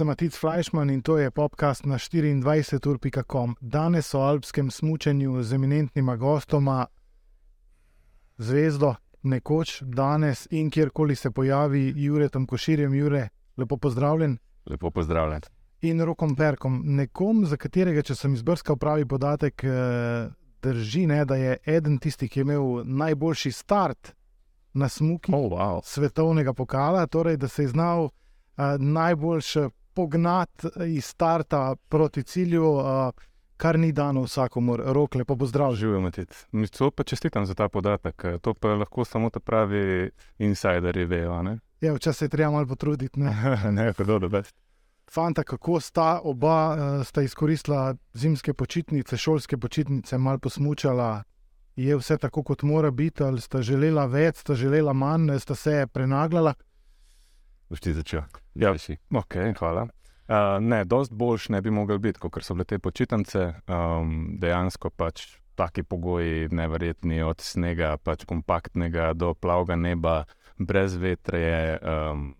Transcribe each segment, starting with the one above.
sem Matic Fleischmann in to je podcast na 24.com. Danes o alpskem smutku z eminentnima gostoma, zvezdo, nekoč, danes in kjerkoli se pojavi, Jure tam koširjem, Jure, lepo pozdravljen. Lepo pozdravljen. In rokom perkom, nekom, za katerega, če sem izbrskal pravi podatek, eh, drži, ne, da je eden tistih, ki je imel najboljši start na smuki oh, wow. svetovnega pokala, torej da se je znal uh, najboljš pognati iz starta proti cilju, uh, kar ni dano vsakomor, rok lepo pozdrav. Živimo ti. To pa čestitam za ta podatek. To pa lahko samo ta pravi insiderji vejo. Ja, včasih je treba malo potruditi. Ne, ne, kako best. Fanta, kako sta oba sta izkoristila zimske počitnice, šolske počitnice, malo posmučala, je vse tako, kot mora biti, ali sta želela več, sta želela manj, sta se Vsi začel. Ja, si. Ok, hvala. Uh, ne, dosti boljš ne bi mogel biti, kot so bile te počitnice. Um, dejansko pač taki pogoji, neverjetni, od snega, pač kompaktnega do plavega neba, brez vetra je, um,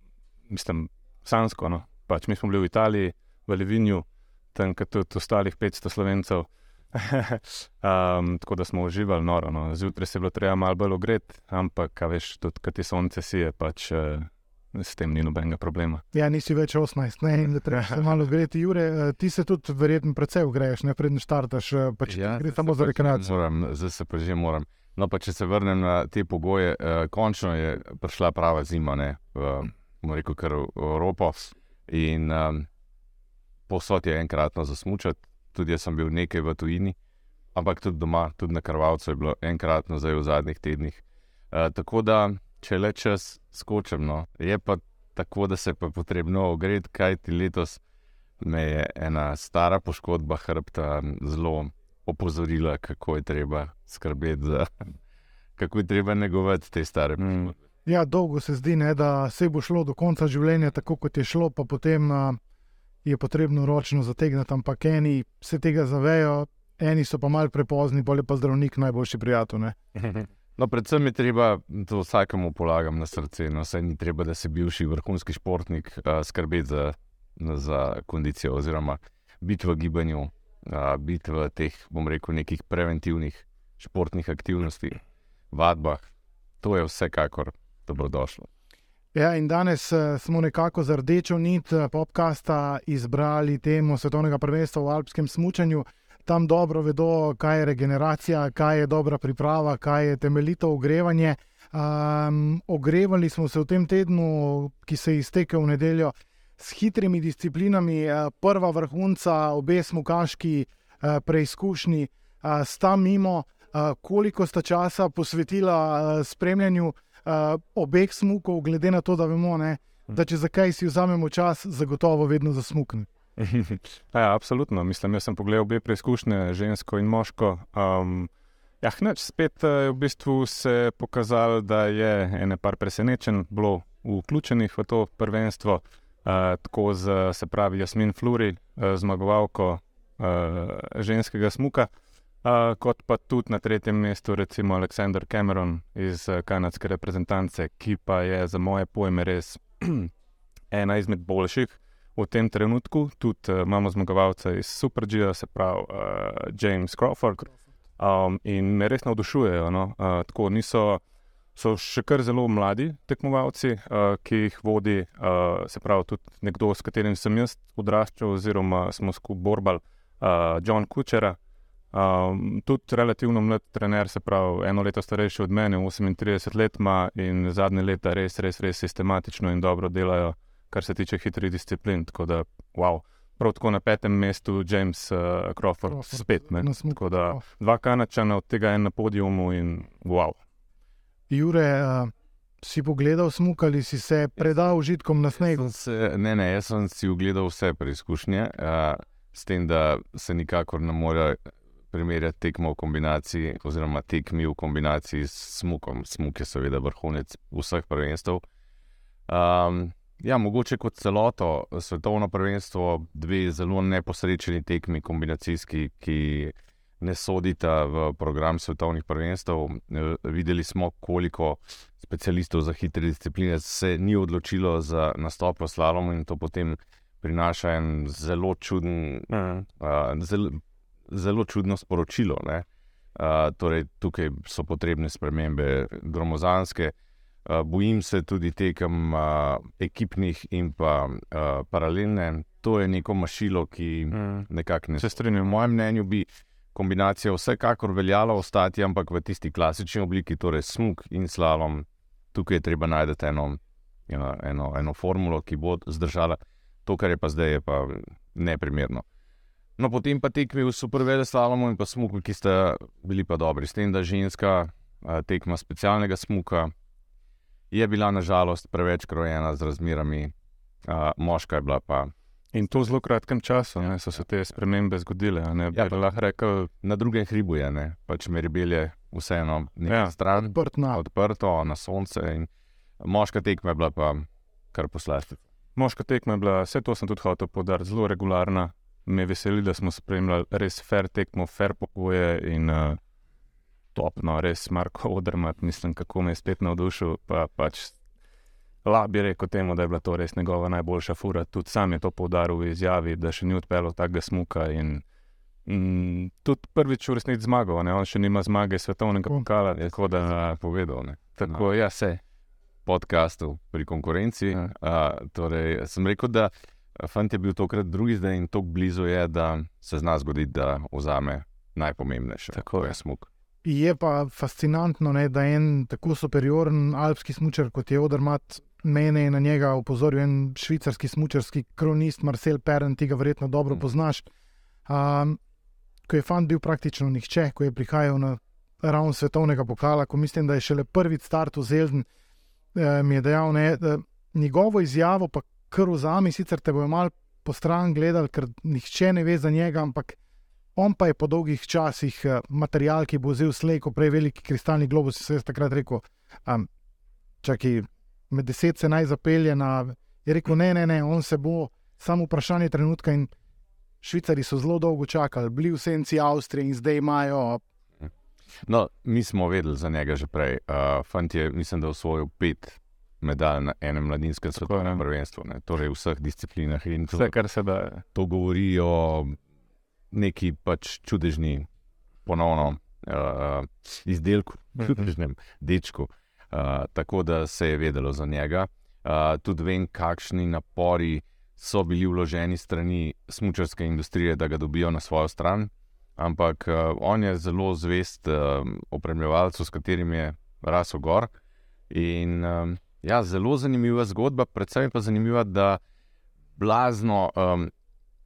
mislim, sansko. No? Pač mi smo bili v Italiji, v Levinju, tam tudi ostalih 500 slovencev um, tako da smo uživali noro. No. Zjutraj se je bilo treba malo bolj ogreti, ampak, veš, tudi kaj ti sonce si je, pač uh, s tem ni nobenega problema. Ja, nisi več 18, ne, in da treba se malo ogreti. Jure, uh, ti se tudi verjetno precej ogreješ, ne prednji štartaš, uh, pač ja, gre samo za rekreacijo. Moram, zdaj se pa že moram. No, pa če se vrnem na te pogoje, uh, končno je prišla prava zima, ne, v, rekel, kar v Evropo. In um, posod je enkratno zasmučati tudi jaz sem bil nekaj v tujini, ampak tudi doma, tudi na Karvalcu je bilo enkratno zdaj v zadnjih tednih. Uh, tako da, če le čas skočim, no, je pa tako, da se pa potrebno ogreti, kaj ti letos me je ena stara poškodba hrbta zelo opozorila, kako je treba skrbeti za. Kako je treba negovati te stare mm. poškodbe. Ja, dolgo se zdi, ne, da se bo šlo do konca življenja, tako kot je šlo, pa potem uh, je potrebno ročno zategniti, ampak eni se tega zavejo, eni so pa mal prepozni, bolje pa zdravnik, najboljši prijatelj. No, predvsem je treba, da vsakemu polagam na srce, no, saj ni treba, da si bivši vrhunski športnik, uh, skrbeti za, za kondicijo, oziroma biti v gibanju, uh, biti v teh, bom rekel, nekih preventivnih športnih aktivnostih, vadbah. To je vsekakor dobrodošlo. Ja, in danes uh, smo nekako za rdečo nit podcasta izbrali temo svetovnega prvenstva v alpskem smutku. Tam dobro vedo, kaj je regeneracija, kaj je dobra priprava, kaj je temeljito ogrevanje. Um, ogrevali smo se v tem tednu, ki se je iztekel v nedeljo, s hitrimi disciplinami, uh, prva vrhunca, obe smukaški uh, preizkušnji, uh, sta mimo, koliko sta časa posvetila spremljanju obeh smukov, glede na to, da vemo, ne, da če zakaj si vzamemo čas, zagotovo vedno zasmukne. ja, absolutno. Mislim, jaz sem pogledal obe preizkušnje, žensko in moško. Um, ja, neč, spet eh, je v bistvu se pokazalo, da je ene par presenečen bilo vključenih v to prvenstvo, uh, tako z, se pravi, Jasmin Fluri, uh, zmagovalko uh, ženskega smuka. Uh, kot pa tudi na tretjem mestu, recimo Aleksandr Cameron iz uh, kanadske reprezentance, ki pa je za moje pojme res ena izmed boljših v tem trenutku. Tudi uh, imamo zmagovalca iz Super-G, se pravi uh, James Crawford. Um, in me res navdušujejo. No? Uh, tako niso. So še kar zelo mladi tekmovalci, uh, ki jih vodi, uh, se pravi, tudi nekdo, s katerim sem jaz odraščal, oziroma smo skupaj borbali, uh, John Kučera. Um, tudi relativno mlad trener, se pravi, eno leto starejši od mene, 38 let ima in zadnje leta res, res, res sistematično in dobro delajo, kar se tiče hitrih disciplin. Tako da, wow. Prav tako na petem mestu James uh, Crawford, Crawford, spet. Ne, da, dva kanačana, od tega en na podiumu in wow. Jure, uh, si pogledal smog ali si se predal užitkom na snegu? Ne, ne, jaz sem si ogledal vse preizkušnje, uh, s tem, da se nikakor ne more primerjati tekmo v kombinaciji, oziroma tekmi v kombinaciji s smukom. Smuk je seveda vrhunec vseh prvenstv. Um, ja, mogoče kot celoto svetovno prvenstvo, dve zelo neposrečeni tekmi, kombinacijski, ki ne sodita v program svetovnih prvenstv. E, videli smo, koliko specialistov za hitre discipline se ni odločilo za nastop v slalomu in to potem prinaša en zelo čuden, Mhm. uh, zelo, zelo čudno sporočilo. ne. Uh, torej, tukaj so potrebne spremembe gromozanske. Uh, bojim se tudi tekem uh, ekipnih in pa uh, paralelne. To je neko mašilo, ki Mhm. nekako ne Se strinjam. mojem mnenju bi kombinacija vsekakor veljala ostati, ampak v tisti klasični obliki, torej smog in slalom, tukaj je treba najti eno, eno, eno, eno formulo, ki bo zdržala. To, kar je pa zdaj, je pa neprimerno. No, potem pa tekmi v supervele slalomu in pa smuku, ki sta bili pa dobri. S tem, da ženska a, tekma specialnega smuka je bila nažalost preveč krojena z razmerami, a, moška je bila pa In to v zelo kratkem času ne, so se te spremembe zgodile. a Ne, Ja, lahko rekel, na drugem hribu je, ne? pač Meribel je vseeno nekaj Ja. ja. stran, Odprt na. odprto na sonce. In moška tekma je bila pa kar poslasti. moška tekma je bila, vse to sem tudi hotel podariti, zelo regularna. Me veseli, da smo spremljali res fair tekmo, fair pogoje in uh, topno, res Marko Odrmat, mislim, kako me je spet navdušil. Pa, pač, La bi rekel temu, da je bila to res njegova najboljša fura. Tudi sam je to poudaril v izjavi, da še ni odpeljal takega smuka. In, mm, tudi prvič v resnici zmagal, ne? on še nima zmage svetovnega pokala. Jaz Tako da, da povedal ne? tako, ja, se. podkastu pri konkurenci. Ja. Uh, torej, sem rekel, da fant je bil tokrat drugi, zdaj in tako blizu je, da se zna zgoditi, da vzame najpomembnejše. Tako je. je smog. Je pa fascinantno, ne, da en tako superioren alpski smočer kot je Odermat, mene je na njega opozoril en švicarski smočarski kronist Marcel Peren, ti ga verjetno dobro Mm. poznaš. Um, ko je fant bil praktično nihče, ko je prihajal na ravno svetovnega pokala, ko mislim, da je šele prvi start v Zelden, eh, mi je dejal, ne, da njegovo izjavo pa kar vzami, sicer te bojo mal po stran gledali, ker nihče ne ve za njega, ampak On pa je po dolgih časih eh, material, ki bo vzel slej, ko prej veliki kristalni globus, se je takrat rekel, um, čakaj, med deset se naj zapelje na. Je rekel, ne, ne, ne, on se bo, samo vprašanje trenutka. In Švicari so zelo dolgo čakali, bili v senci Avstrije in zdaj imajo. No, mi smo vedeli za njega že prej. Uh, fant je, mislim, da je osvojil pet medalj na enem mladinskem svetovnem ne. prvenstvu, ne? torej v vseh disciplinah. In to, Vse, kar se da. to govori o neki pač čudežni, ponovno uh, izdelku, Mhm. čudežnem dečku. Uh, tako da se je vedelo za njega. Uh, tudi vem, kakšni napori so bili vloženi strani smočarske industrije, da ga dobijo na svojo stran. Ampak uh, on je zelo zvest uh, opremljevalcu, s katerim je rasel gor. In um, ja, zelo zanimiva zgodba, predvsem pa zanimiva, da blazno um,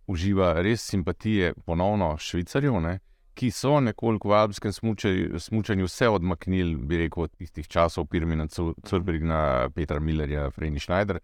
uživa res simpatije ponovno švicarjev, ne, ki so nekoliko v alpskem smučaju, smučanju vse odmaknili, bi rekel, od tistih časov Pirmina, Curbrigna, Petra Millerja, Frejni Schneider.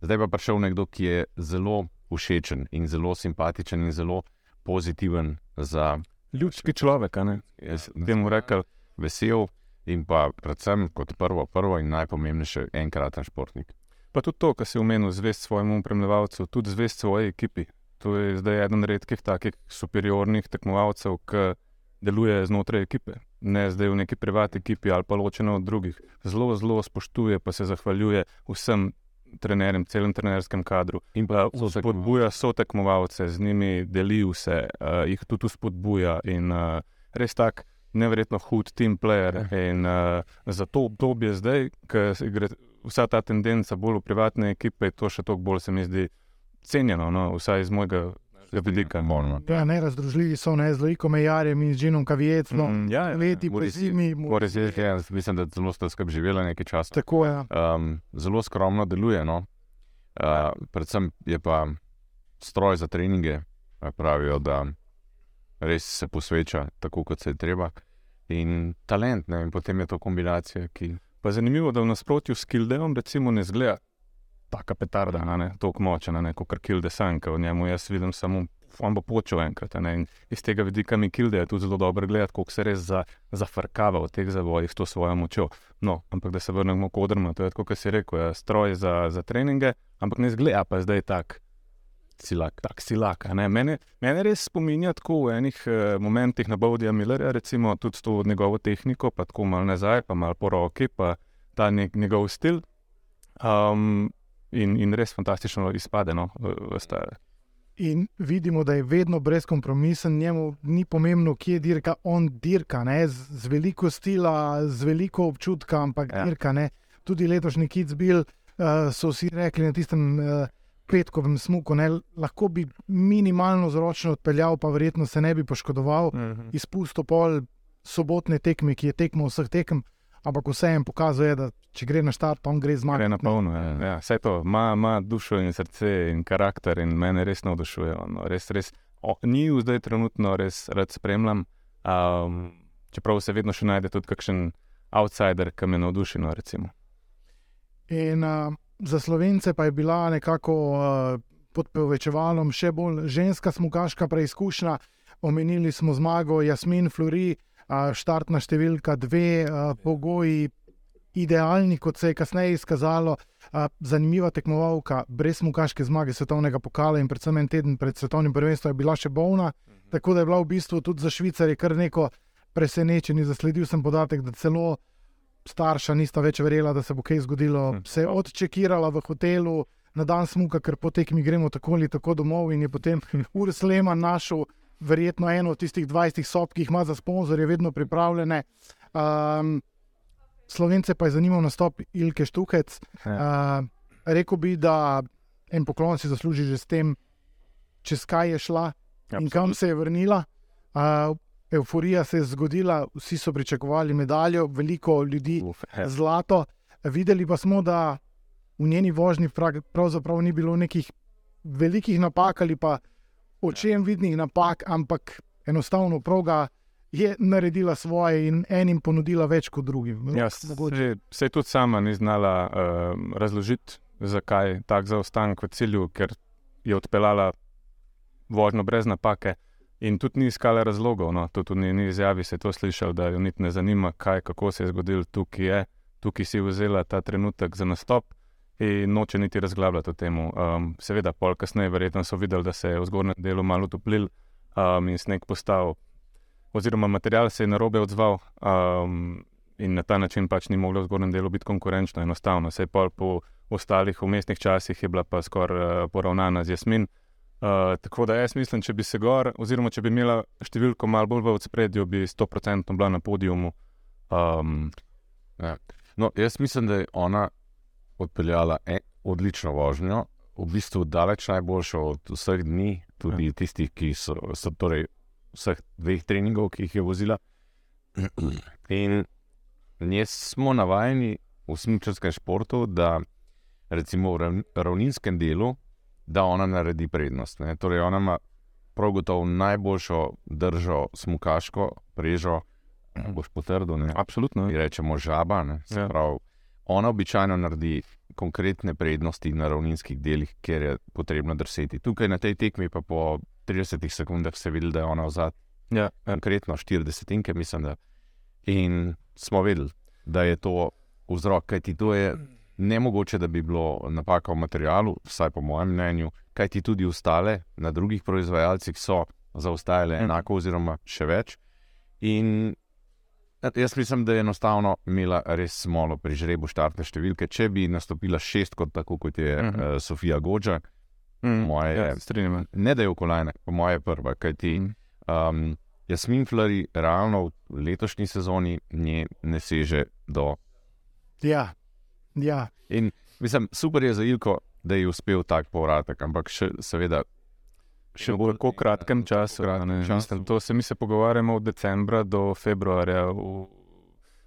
Zdaj pa prišel nekdo, ki je zelo všečen in zelo simpatičen in zelo pozitiven za Ljudski človek, ne? jaz, Temu rekel, vesel in pa predvsem kot prvo, prvo in najpomembnejše, enkraten športnik. Pa tudi to, kar si omenil, zvest svojemu upremljevalcu, tudi zvest svoji ekipi. To je zdaj eden redkih takih superiornih tekmovalcev, ki deluje znotraj ekipe, ne zdaj v neki privatni ekipi ali pa ločeno od drugih. Zelo, zelo spoštuje, pa se zahvaljuje vsem trenerjem, celem trenerskem kadru. In Pa spodbuja so tekmovalce, z njimi deli vse, uh, jih tudi spodbuja in uh, res tak. Neverjetno hud team player. In uh, za to obdobje zdaj, ko gre vsa ta tendenca bolj v privatne ekipe, to še toliko bolj, se mi zdi, cenjeno, no, vsaj iz mojega vidika. Ja, nerazdružljivi so ne z Loikom Mejarjem in z Džinom Kavijecom. Mm, ja, ja, Leti po zimi, Moris je, ja, mislim, da zelo sta skupaj živela nekaj časa. tako je. Um, zelo skromno deluje. No? Uh, predvsem je pa stroj za treninge, pravijo, da res se posveča tako, kot se je treba. In talent, ne? in potem je to kombinacija, ki Pa zanimivo, da v nasprotju s Kildeom, recimo, ne zgleda tako petarda, tako močen, a ne kot Kilde Sanka. V njemu jaz vidim samo, on bo počel enkrat. iz tega vidika mi Kilde je tudi zelo dobro gledati, kako se res za, zafrkava v teh zavojih s to svojo močjo. No, ampak da se vrnemo k odrmu, to je tako, kot si rekel, je stroj za, za treninge, ampak ne zgleda pa zdaj tak. silak. Tak silak. Mene, mene res spominja tako v enih eh, momentih na Bowdija Millerja, recimo tudi to njegovo tehniko, pa tako malo nazaj, pa malo po roki, pa ta nek, njegov stil. Um, in, in res fantastično izpade. No, v, stare. In vidimo, da je vedno brezkompromisen, njemu ni pomembno, kje dirka, on dirka, ne, z, z veliko stila, z veliko občutka, ampak ja. dirka. Ne. Tudi letošnji Kids Bill uh, so vsi rekli na tistem uh, petkovem smuku, ne, lahko bi minimalno zročno odpeljal, pa verjetno se ne bi poškodoval, uh -huh. izpustil pol sobotne tekme, ki je tekmo vseh tekem, ampak vseeno pokazuje, da če gre na štart, on gre zmagati. Gre na polno, ja. ja, vse to, ima, ima dušo in srce in karakter in mene res navdušuje. No, res, res, o, ni v zdaj trenutno res rad spremljam, um, čeprav se vedno še najde tudi kakšen outsider, ki me navduši. No, in uh, za slovence pa je bila nekako uh, pod povečevalom še bolj ženska smukaška preizkušnja. Omenili smo zmago Jasmin Flori, uh, štartna številka dve, pogoji idealni, kot se je kasneje izkazalo. Zanimiva tekmovalka, brez smukaške zmage svetovnega pokala in predvsem en teden pred svetovnim prvenstvom je bila še bolna. Mhm. Tako da je bila v bistvu tudi za Švicarje kar neko presenečenje. Zasledil sem podatek, da celo starša nista več verjela, da se bo kaj zgodilo. Hm. Se je odčekirala v hotelu na dan smuka, ker potek mi gremo tako ali tako domov in je potem Urs Lehmann našel verjetno eno od tistih 20 sob, ki jih ima za sponzorje, vedno pripravljene. Um, Slovence pa je zanimal nastop Ilke Štukec. Uh, rekel bi, da en poklon si zasluži že s tem, čez kaj je šla Absolutely. in kam se je vrnila. Uh, Euforija se je zgodila, vsi so pričakovali medaljo, veliko ljudi Uf, zlato. Videli pa smo, da v njeni vožnji pravzaprav ni bilo nekih velikih napak ali pa očem vidnih napak, ampak enostavno proga je naredila svoje in enim ponudila več kot drugim. Ja, se je tudi sama ni znala uh, razložiti, zakaj je tako zaostanek v cilju, ker je odpeljala vožnjo brez napake. In tudi ni iskala razlogov, no, tudi ni, ni izjavi se to slišal, da jo niti ne zanima, kaj, kako se je zgodil tukaj, je, tukaj si vzela ta trenutek za nastop in noče niti razglabljati o tem. Um, seveda, pol kasneje, verjetno so videli, da se je v zgornjem delu malo utoplil um, in sneg postal, oziroma material se je na robe odzval um, in na ta način pač ni moglo v zgornjem delu biti konkurenčno, enostavno. Se je pol po ostalih umestnih časih je bila pa skoraj uh, poravnana z jasmin. Uh, tako da jaz mislim, če bi se gor, oziroma če bi imela številko malo bolj v spredju, bi 100% bila na podiumu. Um, ja. no, jaz mislim, da je ona odpeljala en, odlično vožnjo, v bistvu daleč najboljšo od vseh dni, tudi ja. tistih, ki so, so torej vseh dveh treningov, ki jih je vozila. In mi smo navajeni v smočarskem športu, da recimo v ravninskem delu da ona naredi prednost. Ne. Torej, ona ima prav gotovo najboljšo držo, smukaško prežo, boš potrdil. Absolutno. Mi rečemo žaba. Ja. Prav, ona običajno naredi konkretne prednosti na ravninskih delih, kjer je potrebno drseti. Tukaj na tej tekmi pa po 30 sekundah se vidi, da je ona vzad. Ja. Konkretno 40 inke, mislim. Da. In smo vedeli, da je to vzrok, kajti to je ne mogoče, da bi bilo napaka v materialu, vsaj po mojem mnenju, kajti tudi ostale na drugih proizvajalcih so zaostajale enako, oziroma še več. In jaz mislim, da je enostavno imela res smolo pri žrebu štartne številke. Če bi nastopila šest, kot, tako, kot je uh -huh. uh, Sofija Goča, -huh. moje, ja, ne da je okolajna, po moje prva. Kajti, -huh. um, Jasmin Flari, realno v letošnji sezoni, ne seže do. Ja, Ja. In mislim, super je za Ilko, da je uspel tak povratek, ampak še, seveda. Še v tako kratkem času. Mislim, to se mi se pogovarjamo od decembra do februarja. V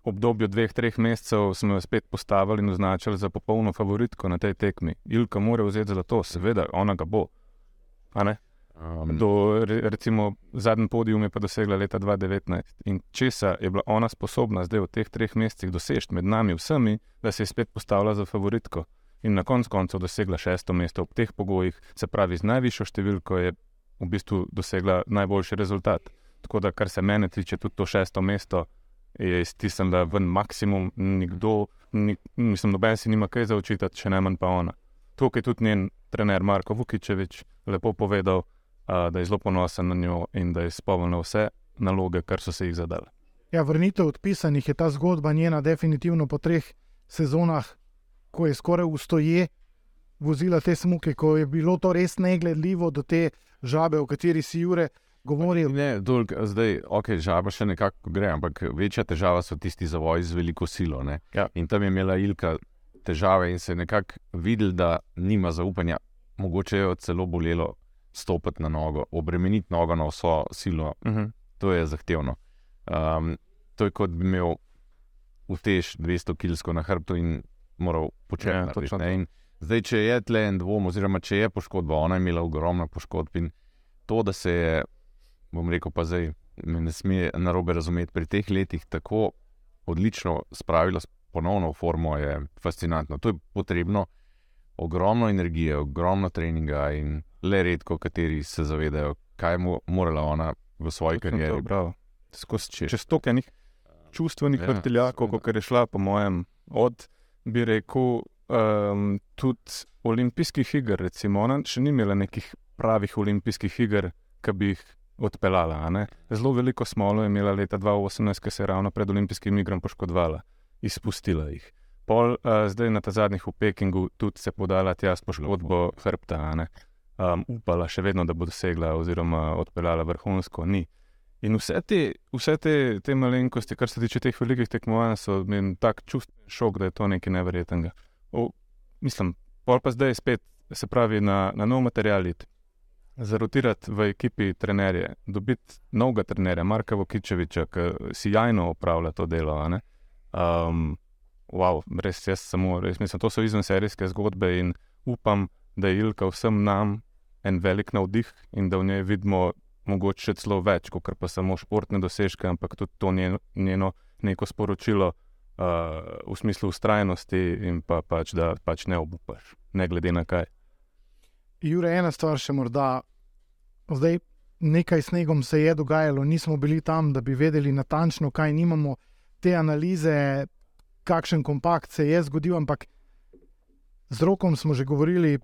obdobju dveh, treh mesecev smo jo spet postavili in označili za popolno favoritko na tej tekmi. Ilka mora vzeti za to, seveda, ona ga bo. Um, Do, recimo, zadnji podium je pa dosegla leta 2019. In česa je bila ona sposobna zdaj v teh treh mesecih doseči med nami vsemi, da se je spet postavila za favoritko in na koncu koncev dosegla šesto mesto v teh pogojih, se pravi, z najvišjo številko je v bistvu dosegla najboljši rezultat. Tako da, kar se mene tiče, tudi to šesto mesto je iztisnila ven maksimum, nikdo, ni, mislim, noben si nima kaj za očitati, še najmanj pa ona. Tukaj je tudi njen trener Marko Vukičevič lepo povedal da je zelo ponosen na njo in da je spomnil vse naloge, kar so se jih zadali. Ja, vrnitev odpisanih je ta zgodba njena, definitivno po treh sezonah, ko je skoraj ustoje, vozila te smuke, ko je bilo to res negledljivo do te žabe, o kateri si Jure govoril. Ne, dolg, zdaj, ok, žaba še nekako gre, ampak večja težava so tisti zavoj z veliko silo. ne. Ja. In tam je imela Ilka težave in se je nekako videl, da nima zaupanja. Mogoče je jo celo bolelo stopiti na nogo, obremeniti nogo na vso silo. Uh -huh. To je zahtevno. Um, to je kot bi imel utež 200 kilsko na hrbtu in moral početi. Ja, Ja, točno to. zdaj, če je tle en dvom, oziroma če je poškodba, ona je imela ogromno poškodb in to, da se je, bom rekel, pa zdaj me ne sme narobe razumeti, pri teh letih tako odlično spravila ponovno v formo, je fascinantno. To je potrebno ogromno energije, ogromno treninga in le redko, kateri se zavedajo, kaj je morala ona v svoji karieri. Skozi čez, toliko enih čustvenih Ja, ja, vrtiljakov, seveda. kot je šla, po mojem, od, bi rekel, um, tudi olimpijskih iger. Recimo, ona še ni imela nekih pravih olimpijskih iger, ki bi jih odpeljala. Zelo veliko smolo je imela leta 2018, ki se je ravno pred olimpijskimi igrami poškodovala, izpustila jih. Pol, uh, zdaj na ta zadnjih v Pekingu tudi se podala tja s poškodbo hrbta, um, upala še vedno, da bo dosegla oziroma odpeljala vrhunsko, ni. In vse te, vse te, te malenkosti, kar se tiče teh velikih tekmovanj, so meni tak čustven šok, da je to nekaj neverjetnega. O, mislim, pol pa zdaj spet, se pravi, na, na nov material iti, zarotirati v ekipi trenerje, dobiti novega trenerja, Marka Vokičeviča, ki si jajno opravlja to delo. Um, wow, res, jaz samo, res mislim, to so izvenserijske zgodbe in upam, da je Ilka vsem nam en velik navdih in da v njej vidimo mogoče celo več, kot pa samo športne dosežke, ampak tudi to njeno, njeno neko sporočilo uh, v smislu ustrajnosti in pa pač, da pač ne obupaš, ne glede na kaj. Jure, ena stvar še morda. Zdaj, nekaj snegom se je dogajalo, nismo bili tam, da bi vedeli natančno, kaj nimamo, te analize, kakšen kompakt se je zgodil, ampak z rokom smo že govorili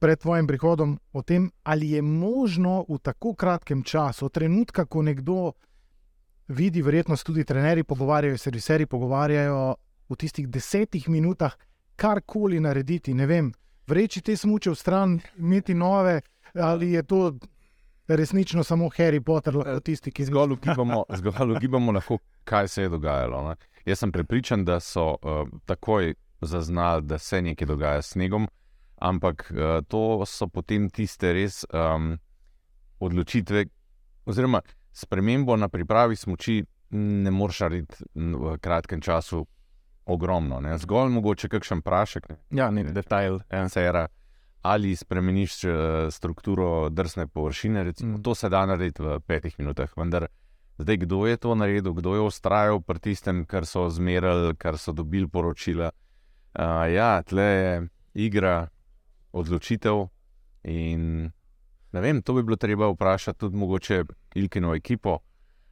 pred tvojim prihodom o tem, ali je možno v tako kratkem času, od trenutka, ko nekdo vidi, verjetno se tudi trenerji pogovarjajo, serviseri pogovarjajo v tistih desetih minutah, karkoli narediti, ne vem, vreči te smuče v stran, imeti nove, ali je to resnično samo Harry Potter, lahko tisti, ki Zgolj ugibamo, zgolj ugibamo lahko, kaj se je dogajalo. Ne? Jaz sem prepričan, da so uh, takoj zaznali, da se nekaj dogaja s snegom, ampak uh, to so potem tiste res um, odločitve, oziroma spremembo na pripravi smoči ne moreš narediti v kratkem času ogromno. Ne? Zgolj mogoče kakšen prašek, ne? Ja, nek detajl. Ja. sera, ali spremeniš uh, strukturo drsne površine. Recimo, Mm. mm. To se da narediti v petih minutah. Vendar, zdaj, kdo je to naredil, kdo je ustrajal pri tistem, kar so zmerali, kar so dobili poročila. Uh, ja, tle je igra, odločitev. In ne vem, to bi bilo treba vprašati tudi mogoče Ilkino ekipo,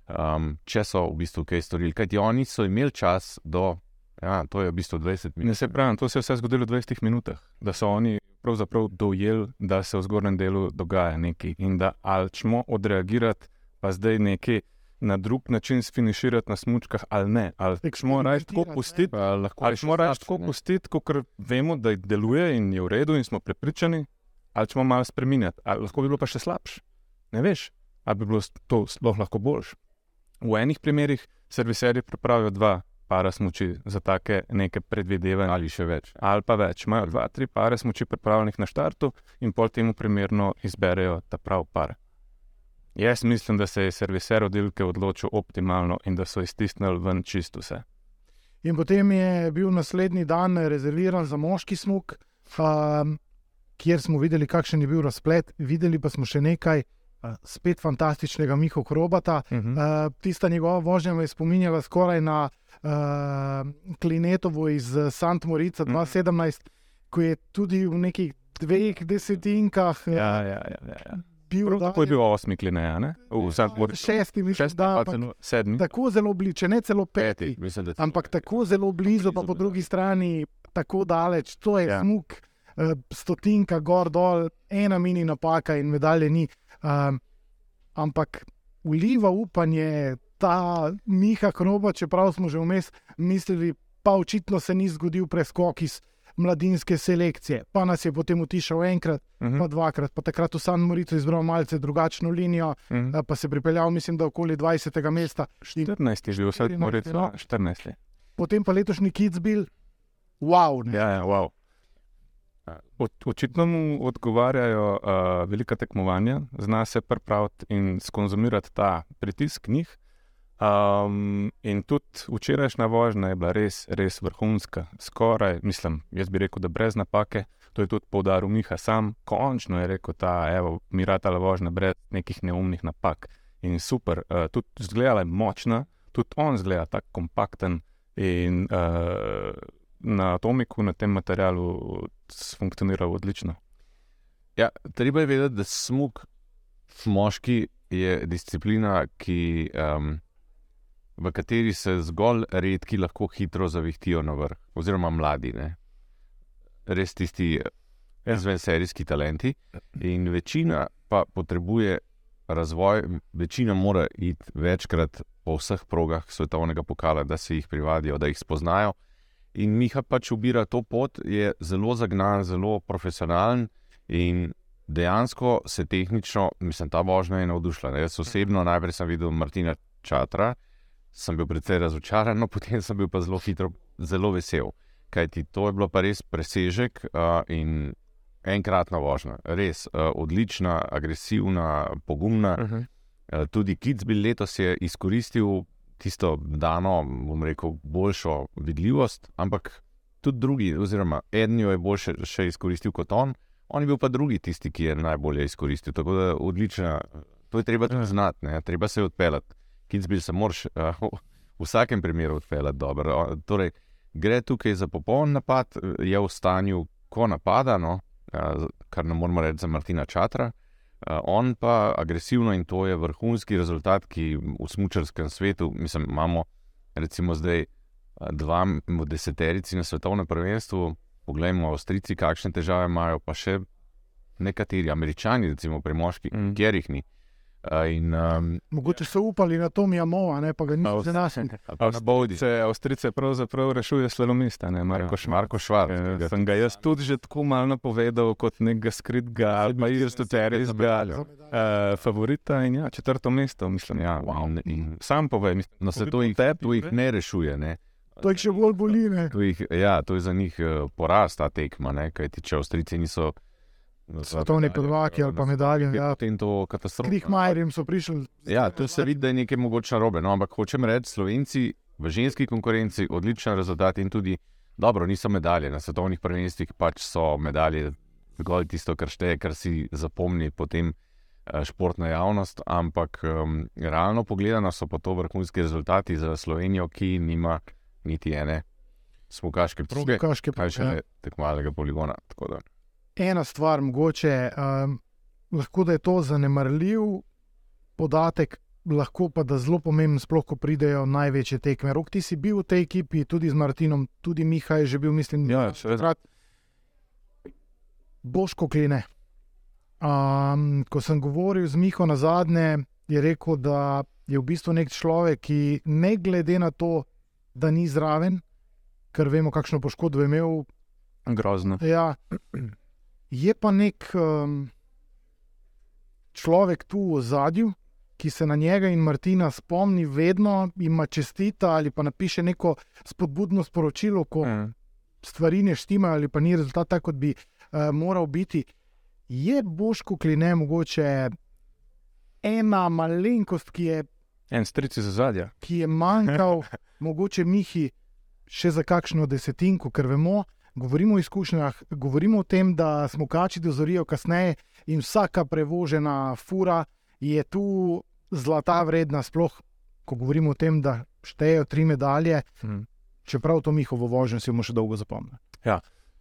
um, če so v bistvu kaj storili. Kajti oni so imeli čas do. Ja, to je v bistvu 20 minut. Ne se pravi, to se je vse zgodilo v 20 minutah, da so oni pravzaprav dojeli, da se v zgornjem delu dogaja nekaj in da ali smo odreagirati, pa zdaj nekaj na drug način sfiniširati na smučkah ali ne. Ali smo raje tako pustiti, ali še smo raje tako pustiti, kot vemo, da deluje in je v redu in smo prepričani, ali smo malo spremenjati, ali lahko bi bilo pa še slabše. Ne veš, ali bi bilo to sploh lahko boljše. V enih primerih serviserji pripravijo dva para smoči za take neke predvidevanja ali še več. ali pa več. Imajo dva, tri pare smoči pripravljenih na štartu in pol temu primerno izberejo ta prav par. Jaz mislim, da se je serviser oddelke odločil optimalno in da so iztisnili ven čisto vse. In potem je bil naslednji dan rezerviran za moški smog, um, kjer smo videli, kakšen je bil razplet. Videli pa smo še nekaj, uh, spet fantastičnega Miha Hrobata. Uh -huh. Uh, tista njegova vožnja me je spominjala skoraj na uh, Klinetovo iz eh, Sant Morica Mhm. 2017, ko je tudi v nekih dveh desetinkah eh, Ja, ja, ja. ja, ja. Bil Prav tako je bil osmi klinej, ne? V Sandburgu. šesti, mislim, Šesti, da, pa ampak celo sedmi. tako zelo blizu, če ne celo peti. Mislim, da Ampak tako zelo blizu, pa po drugi strani tako daleč. To je Ja. ja. smuk, eh, stotinka gor dol, ena mini napaka in medalje ni. Um, ampak uliva upanje ta Miha Kroba, čeprav smo že vmes mislili, pa očitno se ni zgodil preskok iz mladinske selekcije, pa nas je potem utišal enkrat, Uh -huh. pa dvakrat, pa takrat v San Moricu izbral malce drugačno linijo, uh -huh. eh, pa se pripeljal, mislim, da okoli 20. mesta. In 14 je bil, vsaj 14, moraš ja. 14. je. Potem pa letošnji Kitzbil, wow. Ne? Ja, ja, wow. Od, očitno mu odgovarjajo uh, velika tekmovanja, zna se pripraviti in skonzumirati ta pritisk njih. Um, in tudi včerajšnja vožnja je bila res, res vrhunska, skoraj, mislim, jaz bi rekel, da brez napake. To je tudi poudaril Miha sam, končno je rekel ta, evo, miratala vožnja brez nekih neumnih napak. In super, uh, tudi zgleda je močna, tudi on zgleda tako kompakten in uh, na atomiku, na tem materialu, funkcionira odlično. Ja, treba je vedeti, da smog moški je disciplina, ki, um, v kateri se zgolj redki lahko hitro zavihtijo na vrh, oziroma mladi, ne? res tisti Ja. izvenserijski talenti. In večina pa potrebuje razvoj, večina mora iti večkrat po vseh progah svetovnega pokala, da se jih privadijo, da jih spoznajo. In Miha pač ubira to pot, je zelo zagnan, zelo profesionalen in dejansko se tehnično, mislim, ta vožnja je navdušila. ne. Jaz osebno najprej sem videl Martina Čatra, sem bil precej razočaran, no potem sem bil pa zelo hitro, zelo vesel. Kajti to je bilo pa res presežek uh, in enkratna vožnja. Res uh, odlična, agresivna, pogumna. Uh -huh. Eh, Tudi Kitzbil letos je izkoristil tisto dano, bom rekel, boljšo vidljivost, ampak tudi drugi, oziroma eden jo je boljše še izkoristil kot on, on je bil pa drugi tisti, ki je najbolje izkoristil. Tako da odlična, to je treba tudi Ja. znati, ne? treba se je odpeljati. Kitzbil se moraš uh, v vsakem primeru odpeljati dobro. O, Torej, gre tukaj za popoln napad, je v stanju, ko napada, no, uh, kar ne moremo reči za Martina Čatra. Uh, on pa agresivno in to je vrhunski rezultat, ki v smočarskem svetu, mislim, imamo recimo zdaj uh, dva deseterici na svetovnem prvenstvu. Poglejmo, Avstrijci, kakšne težave imajo, pa še nekateri američani, recimo pri moških, mm. kjer jih ni. Uh, in um, Mogoče so upali na to Mijamova, ne pa ga niso Avst- za nas. Bodi. Avstrice, Avstrice pravzaprav rešuje slalomista, ne Marko Ja, Šmarko. Marko Švarc, Eh, ga Sem ga jaz tudi že tako malo napovedal kot nekega skritega ali pa izstoterijskega uh, favorita in ja, četrto mesto, mislim. Ja, wow. in- in- Sam povej, mislim, No, se to jih, to jih ne rešuje. Ne? To jih še bolj boli. Ne? To, jih, ja, to je za njih uh, poraz ta tekma, ne? kajti če Avstrijci niso Svetovni prvaki ali pa medalje. je Ja. potem to katastrofa. Krihmajerjem so prišli. Ja, to se vidi, da je nekaj mogoče narobe. No, ampak hočem reči, Slovenci v ženski konkurenci odličen rezultat in tudi dobro, niso medalje na svetovnih prvenstvih, pač so medalje zgolj tisto, kar šteje, kar si zapomni potem eh, športna javnost. Ampak um, realno pogledano so pa to vrhunski rezultati za Slovenijo, ki nima niti ene smukaške proge, Kaške kaj še ja. ne tekmovalnega poligona. Tako da. Ena stvar, mogoče, um, lahko da je to zanemarljiv podatek, lahko pa da zelo pomemben, sploh ko pridejo največje tekme. Rok, ti si bil v tej ekipi, tudi z Martinom, tudi Miha je že bil, mislim, Ja, seveda. takrat. Boško klene. Um, ko sem govoril z Miho na zadnje, je rekel, da je v bistvu nek človek, ki ne glede na to, da ni zraven, ker vemo, kakšno poškodbo je imel, grozno. Ja, je pa nek um, človek tu v zadju, ki se na njega in Martina spomni, vedno jim čestita ali pa napiše neko spodbudno sporočilo, ko Ja. stvari ne štimajo ali pa ni rezultat tak, kot bi uh, moral biti. Je Boško kline mogoče ena malenkost, ki je, En stric iz zadja. ki je manjkal, mogoče Mihi še za kakšno desetinko, ker vemo, govorimo o izkušnjah, govorimo o tem, da smo kači dozorijo kasneje in vsaka prevožena fura je tu zlata vredna, sploh ko govorimo o tem, da štejejo tri medalje, Hm. čeprav to Mihovo vožnjo si bomo še dolgo zapomnili.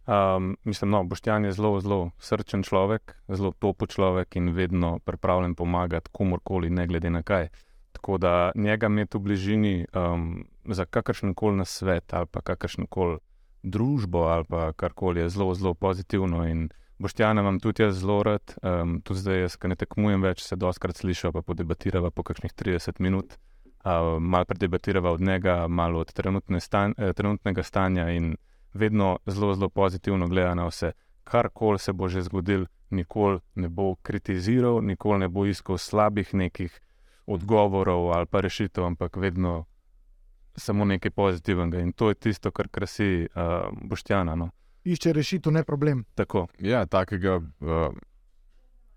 Um, mislim, no, Boštjan je zelo, zelo srčen človek, zelo topo človek in vedno pripravljen pomagati komorkoli, ne glede na kaj. Tako da njega imeti v bližini um, za kakršen koli nasvet ali pa kakršen koli družbo ali pa karkoli je zelo, zelo pozitivno. In Boštjana imam tudi jaz zelo rad, um, tudi zdaj, ki ne tekmujem več, se doskrat slišava, pa podebatirava po kakšnih 30 minut. Uh, malo predebatirava od njega, malo od trenutne stan, eh, trenutnega stanja in vedno zelo, zelo pozitivno gleda na vse. Karkoli se bo že zgodil, nikoli ne bo kritiziral, nikoli ne bo iskal slabih nekih odgovorov ali pa rešitev, ampak vedno samo nekaj pozitivnega. In to je tisto, kar krasi uh, Boštjana. No. Išče rešitev, ne problem. Tako. Ja, takega uh,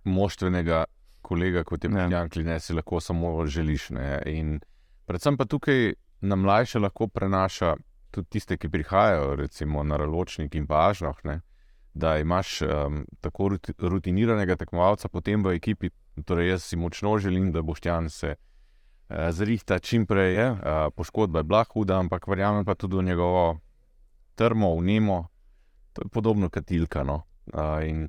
moštvenega kolega, kot je Ja. Jan Kline, si lahko samo želiš. Ne? In predvsem pa tukaj na mlajše lahko prenaša tudi tiste, ki prihajajo, recimo na Raločnik in pa Ažnoh. Ne? Da imaš um, tako ruti- rutiniranega tekmovalca potem v ekipi. Torej, jaz si močno želim, da boš Jan se uh, zrihta čim prej. Uh, poškodba je bila huda, ampak verjamem pa tudi v njegovo trmo, vnemo, to je podobno kot Ilka. No? In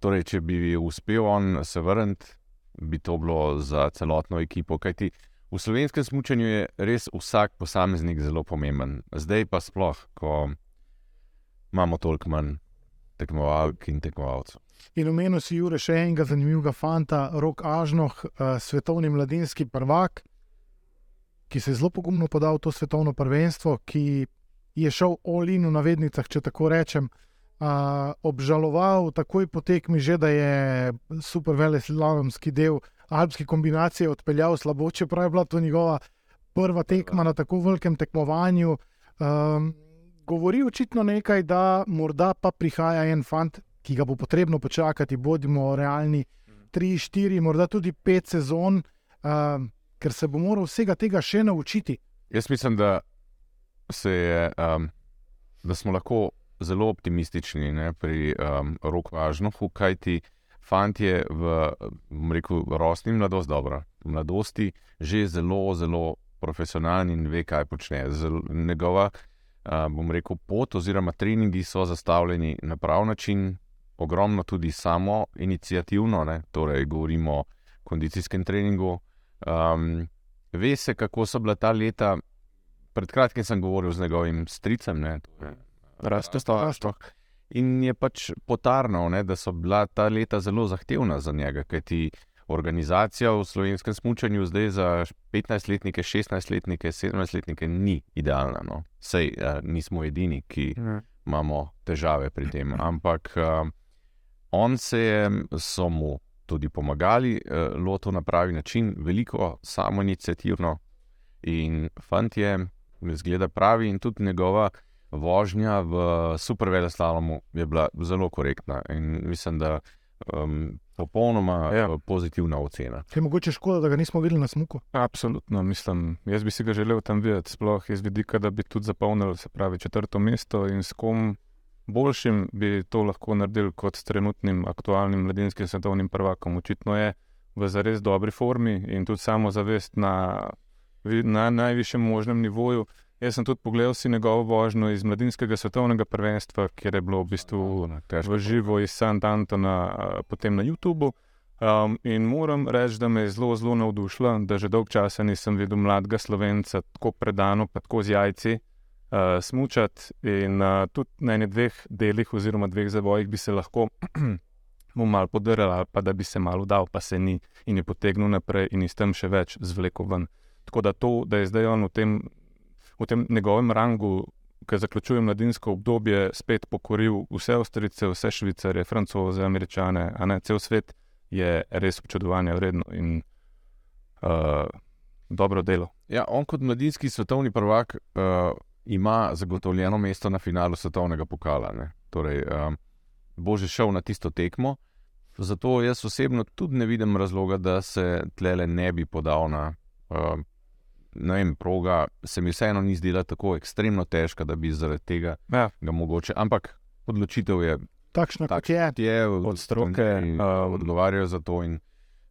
torej, če bi uspel on se vrniti, bi to bilo za celotno ekipo. Kajti v slovenskem smutku je res vsak posameznik zelo pomemben. Zdaj pa sploh, ko imamo toliko manj tekmovalk in tekmovalcev. In omenil si Jure še enega zanimivega fanta, Rok Ažnoh, uh, svetovni mladinski prvak, ki se je zelo pogumno podal v to svetovno prvenstvo, ki je šel all-in v navednicah, če tako rečem. Uh, obžaloval takoj po tekmi, že da je super veleslalomski del alpske kombinacije odpeljal slabo, čeprav je bila to njegova prva tekma na tako velikem tekmovanju. Um, govori očitno nekaj, da morda pa prihaja en fant, ki ga bo potrebno počakati, bodimo realni, tri, štiri, morda tudi pet sezon, um, ker se bo moral vsega tega še naučiti. Jaz mislim, da, se je, um, da smo lahko zelo optimistični ne, pri um, roku Ažnohu, kajti fant je v, rekel, rosni mladosti dobro. V mladosti že zelo, zelo profesionalen in ve, kaj počne. Zelo, njegova, uh, bom rekel, pot oziroma treningi so zastavljeni na prav način, ogromno tudi samo inicijativno, ne, torej govorimo o kondicijskem treningu. Um, ve se, kako so bila ta leta. Pred kratkim sem govoril z njegovim stricem, ne, to je Rasto. Rasto. In je pač potarnal, ne, da so bila ta leta zelo zahtevna za njega, kajti organizacija v slovenskem smutku zdaj za 15-letnike, 16-letnike, 17-letnike ni idealna. No. Sej uh, nismo edini, ki Ja. imamo težave pri tem. Ampak uh, on se je, so mu tudi pomagali, uh, lotil na pravi način, veliko samo inicijativno. In fant je, zgleda pravi, in tudi njegova vožnja v superveleslalomu je bila zelo korektna. In mislim, da um, popolnoma Ja. ja. pozitivna ocena. Je mogoče škoda, da ga nismo videli na smuku. Absolutno, mislim, jaz bi si ga želel tam videti, sploh iz vidika, da bi tudi zapolnil, se pravi, četrto mesto in s kom boljšim bi to lahko naredil kot s trenutnim aktualnim mladinskim svetovnim prvakom. Očitno je v zares dobri formi in tudi samozavest na, na najvišjem možnem nivoju. Jaz sem tudi pogledal si njegovo vožnjo iz mladinskega svetovnega prvenstva, kjer je bilo v bistvu v živo iz St. Antona, a, potem na YouTubu. Um, in moram reči, da me je zelo, zelo navdušila, da že dolgo časa nisem videl mladega slovenca tako predano, pa tako z jajci uh, smučati. In uh, tudi na enih dveh delih, oziroma dveh zavojih, bi se lahko mu mal podaril, ali pa da bi se malo dal, pa se ni in je potegnil naprej in iz tam še več zvlekel ven. Tako da to, da je zdaj on v tem, v tem njegovem rangu, ki zaključuje mladinsko obdobje, spet pokoril vse Avstrice, vse Švicare, Francoze, Američane, a ne cel svet, je res občudovanja vredno in uh, dobro delo. Ja, on kot mladinski svetovni prvak uh, ima zagotovljeno mesto na finalu svetovnega pokala. Ne? Torej, um, bo že šel na tisto tekmo. Zato jaz osebno tudi ne vidim razloga, da se tlele ne bi podal na uh, ne vem, proga. Se mi vseeno ni zdela tako ekstremno težka, da bi zaradi tega Ja, ga mogoče. Ampak odločitev je Takšna, kot je. je Od stroke, in, um, odgovarjajo za to. In,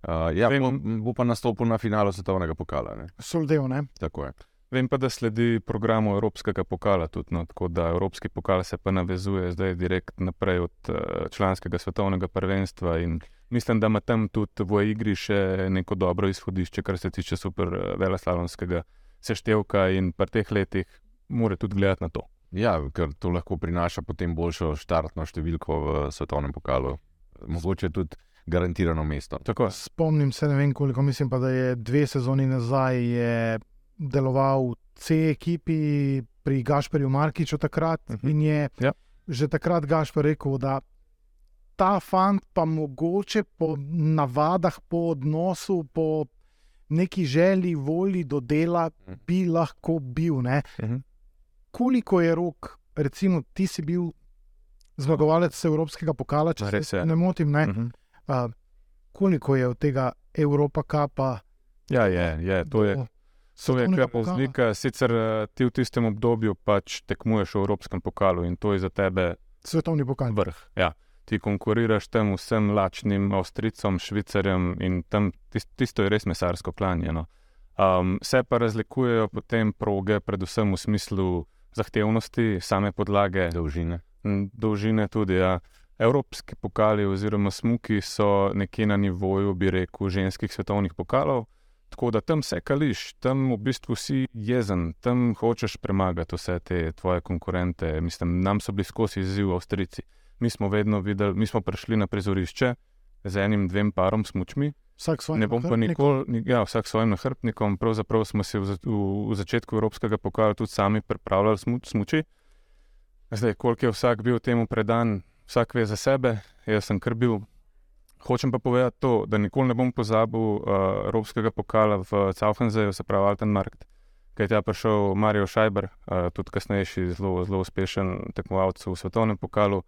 uh, ja, Vem- bo, bo pa nastopil na finalu svetovnega pokala. Ne? Soldev, ne? Tako je. Vem pa, da sledi programu Evropskega pokala, tudi, no, tako da Evropski pokal se pa navezuje zdaj direkt naprej od uh, članskega svetovnega prvenstva. In mislim, da ima tam tudi v igri še neko dobro izhodišče, kar se tiče super uh, veleslalomskega seštevka in pa teh letih mora tudi gledati na to. Ja, ker to lahko prinaša potem boljšo štartno številko v svetovnem pokalu. Mogoče tudi garantirano mesto. Tako, Spomnim se, ne vem koliko, mislim pa, da je dve sezoni nazaj je deloval v C ekipi pri Gašperju Markiču takrat uh Mhm. -huh. in je Ja. že takrat Gašper rekel, da ta fant pa mogoče po navadah, po odnosu, po neki želji, volji do dela Mhm. bi lahko bil. Ne? Mhm. Koliko je rok, recimo, ti si bil zmagovalec Evropskega pokala, če Res se je. ne motim, ne? Mhm. Uh, koliko je od tega Evropa kapa? Ja, je, je, to je. Kar pokala? razlika. Sicer eh, ti v tistem obdobju pač tekmuješ v Evropskem pokalu in to je za tebe Svetovni pokal. vrh. Ja. Ti konkuriraš tem vsem lačnim Avstricom, Švicarjem in tam tis, tisto je res mesarsko klanjeno. Um, se pa razlikujejo potem proge, predvsem v smislu zahtevnosti, same podlage, dolžine. dolžine tudi. Ja. Evropski pokali oziroma smuki so nekje na nivoju, bi rekel, ženskih svetovnih pokalov. Tako da tam se kališ, tam v bistvu si jezen, tam hočeš premagati vse te tvoje konkurente. Mislim, nam so bili skozi izziv Avstrici. Mi smo vedno videli, mi smo prišli na prizorišče z enim, dvem parom smučmi. Vsak svoj. Ne bom pa nikoli, ni- ja, vsak svojim nahrbtnikom. Pravzaprav smo se v, za- v, v začetku Evropskega pokala tudi sami pripravljali smu, smuči. Zdaj, koliko je vsak bil temu predan, vsak ve za sebe, jaz sem kar bil. Hočem pa povedati to, da nikoli ne bom pozabil uh, Evropskega pokala v Caufenzeju, se pravi Altenmarkt, kaj je tja prišel Marijo Šajber, uh, tudi kasnejši zelo, zelo uspešen tekmovalec v svetovnem pokalu,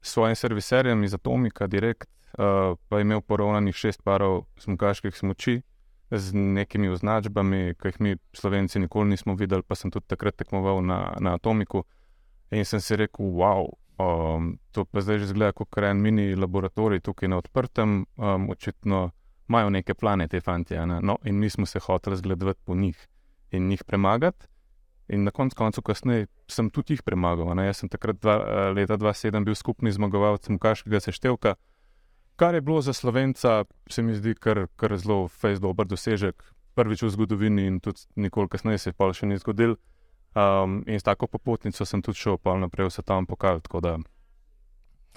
s svojim serviserjem iz Atomika, direkt, uh, pa je imel poravnanih šest parov smukaških smoči z nekimi označbami, ki jih mi, slovenci, nikoli nismo videli, pa sem tudi takrat tekmoval na, na Atomiku. In sem si rekel, wow, um, to pa zdaj že zgleda kot en mini laboratorij tukaj na odprtem, um, očitno imajo neke plane te fantje. Ne? No, in mi smo se hoteli zgledovati po njih in njih premagati. In na koncu koncev, kasneje sem tudi jih premagal. Ne? Jaz sem takrat dva, eh, leta 2007 bil skupni zmagovalec Mukaškega seštevka, kar je bilo za slovenca, se mi zdi, kar, kar zelo fejs dober dosežek. Prvič v zgodovini in tudi nikoli kasneje se je pa še ni zgodil. Um, in s tako popotnico sem tudi šel pa naprej v svetovni pokal. tako Da,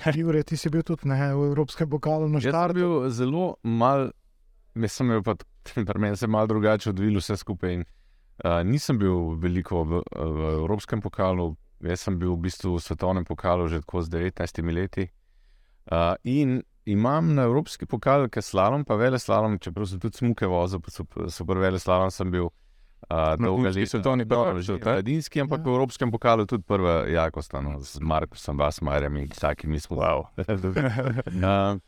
Jure, ti si bil tudi ne, v Evropskem pokalu na Jaz sem štartu. bil zelo mal, mislim, da je pa pri meni se malo drugače odvilo vse skupaj. In, uh, nisem bil veliko v, v Evropskem pokalu, jaz sem bil v bistvu v svetovnem pokalu že tako z 19 leti. Uh, in imam na Evropski pokal, je slalom, pa vele slalom, čeprav sem tudi smuke vozil, pa super, super vele slalom sem bil. Uh, dolga Mladinski svetovni Dobro, prvak, že ne? Mladinski, ampak Ja. v Evropskem pokalu tudi prva jakost, no, z Markusom Basmajerjem in takimi smo. wow.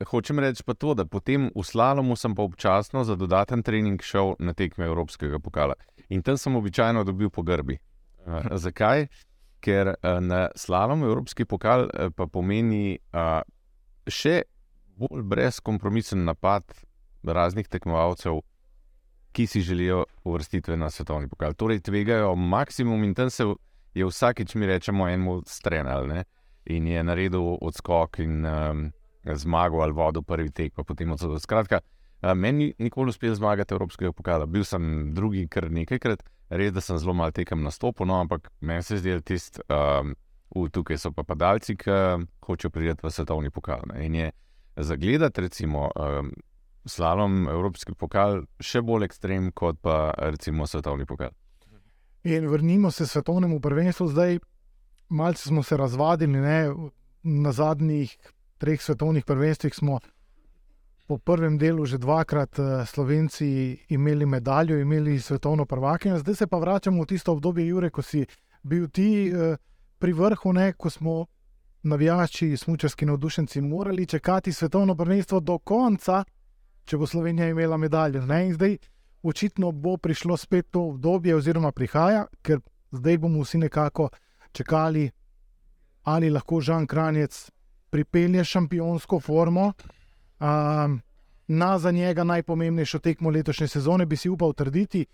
Uh, hočem reči pa to, da potem v slalomu sem pa občasno za dodaten trening šel na tekme Evropskega pokala. In tam sem običajno dobil po grbi. Uh, zakaj? Ker uh, na slalomu Evropski pokal uh, pa pomeni uh, še bolj brezkompromisen napad raznih tekmovalcev, ki si želijo uvrstitve na svetovni pokal. Torej, tvegajo maksimum in tam se je vsakič, mi rečemo, enemu strenal. Ne? in je naredil odskok in um, zmagal ali vodil prvi tek, pa potem odsotno. Skratka, meni ni nikoli uspel zmagati Evropskega pokala. Bil sem drugi kar nekajkrat, res da sem zelo malo tekem nastopil, no, ampak meni se zdi, da tisti, um, tukaj so pa padalci, ki hočejo priti v svetovni pokal. Ne. In je zagledati, recimo, um, slalom Evropski pokal še bolj ekstrem kot pa recimo svetovni pokal. In vrnimo se svetovnemu prvenstvu. Zdaj, malce smo se razvadili, ne? na zadnjih treh svetovnih prvenstvih smo po prvem delu že dvakrat Slovenci imeli medaljo, imeli svetovno prvakinjo, zdaj se pa vračamo v tisto obdobje, Jure, ko si bil ti pri vrhu, ne? ko smo navijači, smučarski navdušenci morali čakati svetovno prvenstvo do konca, če bo Slovenija imela medaljo. Ne? In zdaj očitno bo prišlo spet to obdobje, oziroma prihaja, ker zdaj bomo vsi nekako čakali, ali lahko Žan Kranjec pripelje šampionsko formo. Um, na za njega najpomembnejšo tekmo letošnje sezone bi si upal trditi.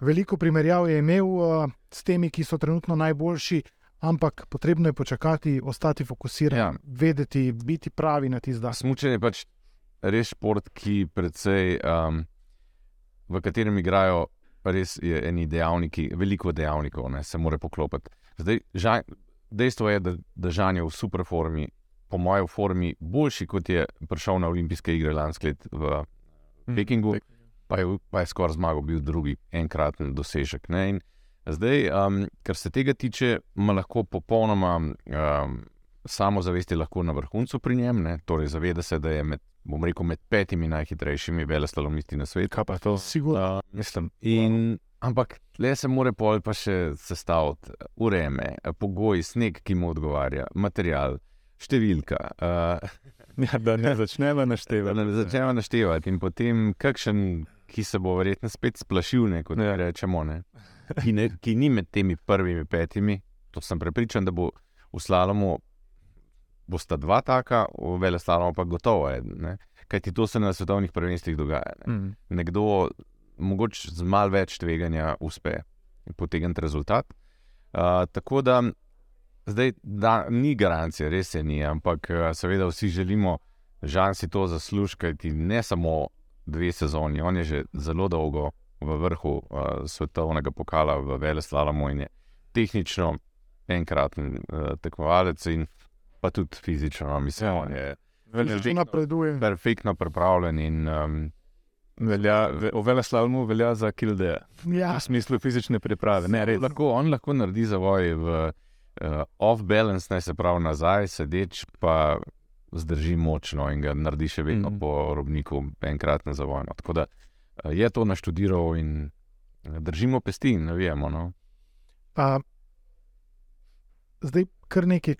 Veliko primerjav je imel uh, s temi, ki so trenutno najboljši, ampak potrebno je počakati, ostati fokusiran, Ja. vedeti, biti pravi na tisti dan. Smučanje je pač res šport, ki predvsej, um, v katerem igrajo res je eni dejavniki, veliko dejavnikov, ne, se mora poklopiti. Zdaj, žan, dejstvo je, da, da Žan je v super formi, po mojem, v formi boljši, kot je prišel na olimpijske igre lansko let v Pekingu. pa je, pa je skoraj zmagal, bil drugi, enkraten dosežek. Ne? In zdaj, um, kar se tega tiče, ima lahko popolnoma um, samozavesti lahko na vrhuncu pri njem, ne? torej zaveda se, da je med, bom rekel, med petimi najhitrejšimi velesalomisti na svetu. Kaj pa to? Sigurno. Mislim, In, ampak le se more pol pa še sestaviti ureme, pogoji, sneg, ki mu odgovarja, material, številka. Uh, ja, da ne začnemo Da naštevati. ne začnemo naštevati, in potem kakšen, ki se bo verjetno spet splašil, ne, kot ja. rečemo, ne, ki, ne, ki ni med temi prvimi petimi. To sem prepričan, da bo v slalomu bosta dva taka, v veleslalomu pa gotovo eden. Kaj ti to se na svetovnih prvenstvih dogaja. Ne. Mm. Nekdo, mogoče z malo več tveganja, uspe potegniti rezultat. Uh, tako da zdaj da, ni garancije, res je ni, ampak uh, seveda vsi želimo, žal si to zasluži, kajti ne samo dve sezoni, on je že zelo dolgo v vrhu uh, svetovnega pokala v Veleslalomu in je tehnično enkraten uh, tekmovalec in pa tudi fizično, no, mislim, Ja. on je Velja, Že napreduje. perfektno pripravljen in um, velja, ve, v Veleslavu velja za kilde, Ja, v smislu fizične priprave. Ne, res. lahko, on lahko naredi zavoj v uh, off-balance, naj se pravi nazaj, sedeč pa zdrži močno in ga naredi še vedno mm. po robniku, enkrat na zavojno. Tako da uh, je to naštudiral in eh, držimo pesti in navijemo. No. pa zdaj kar nekaj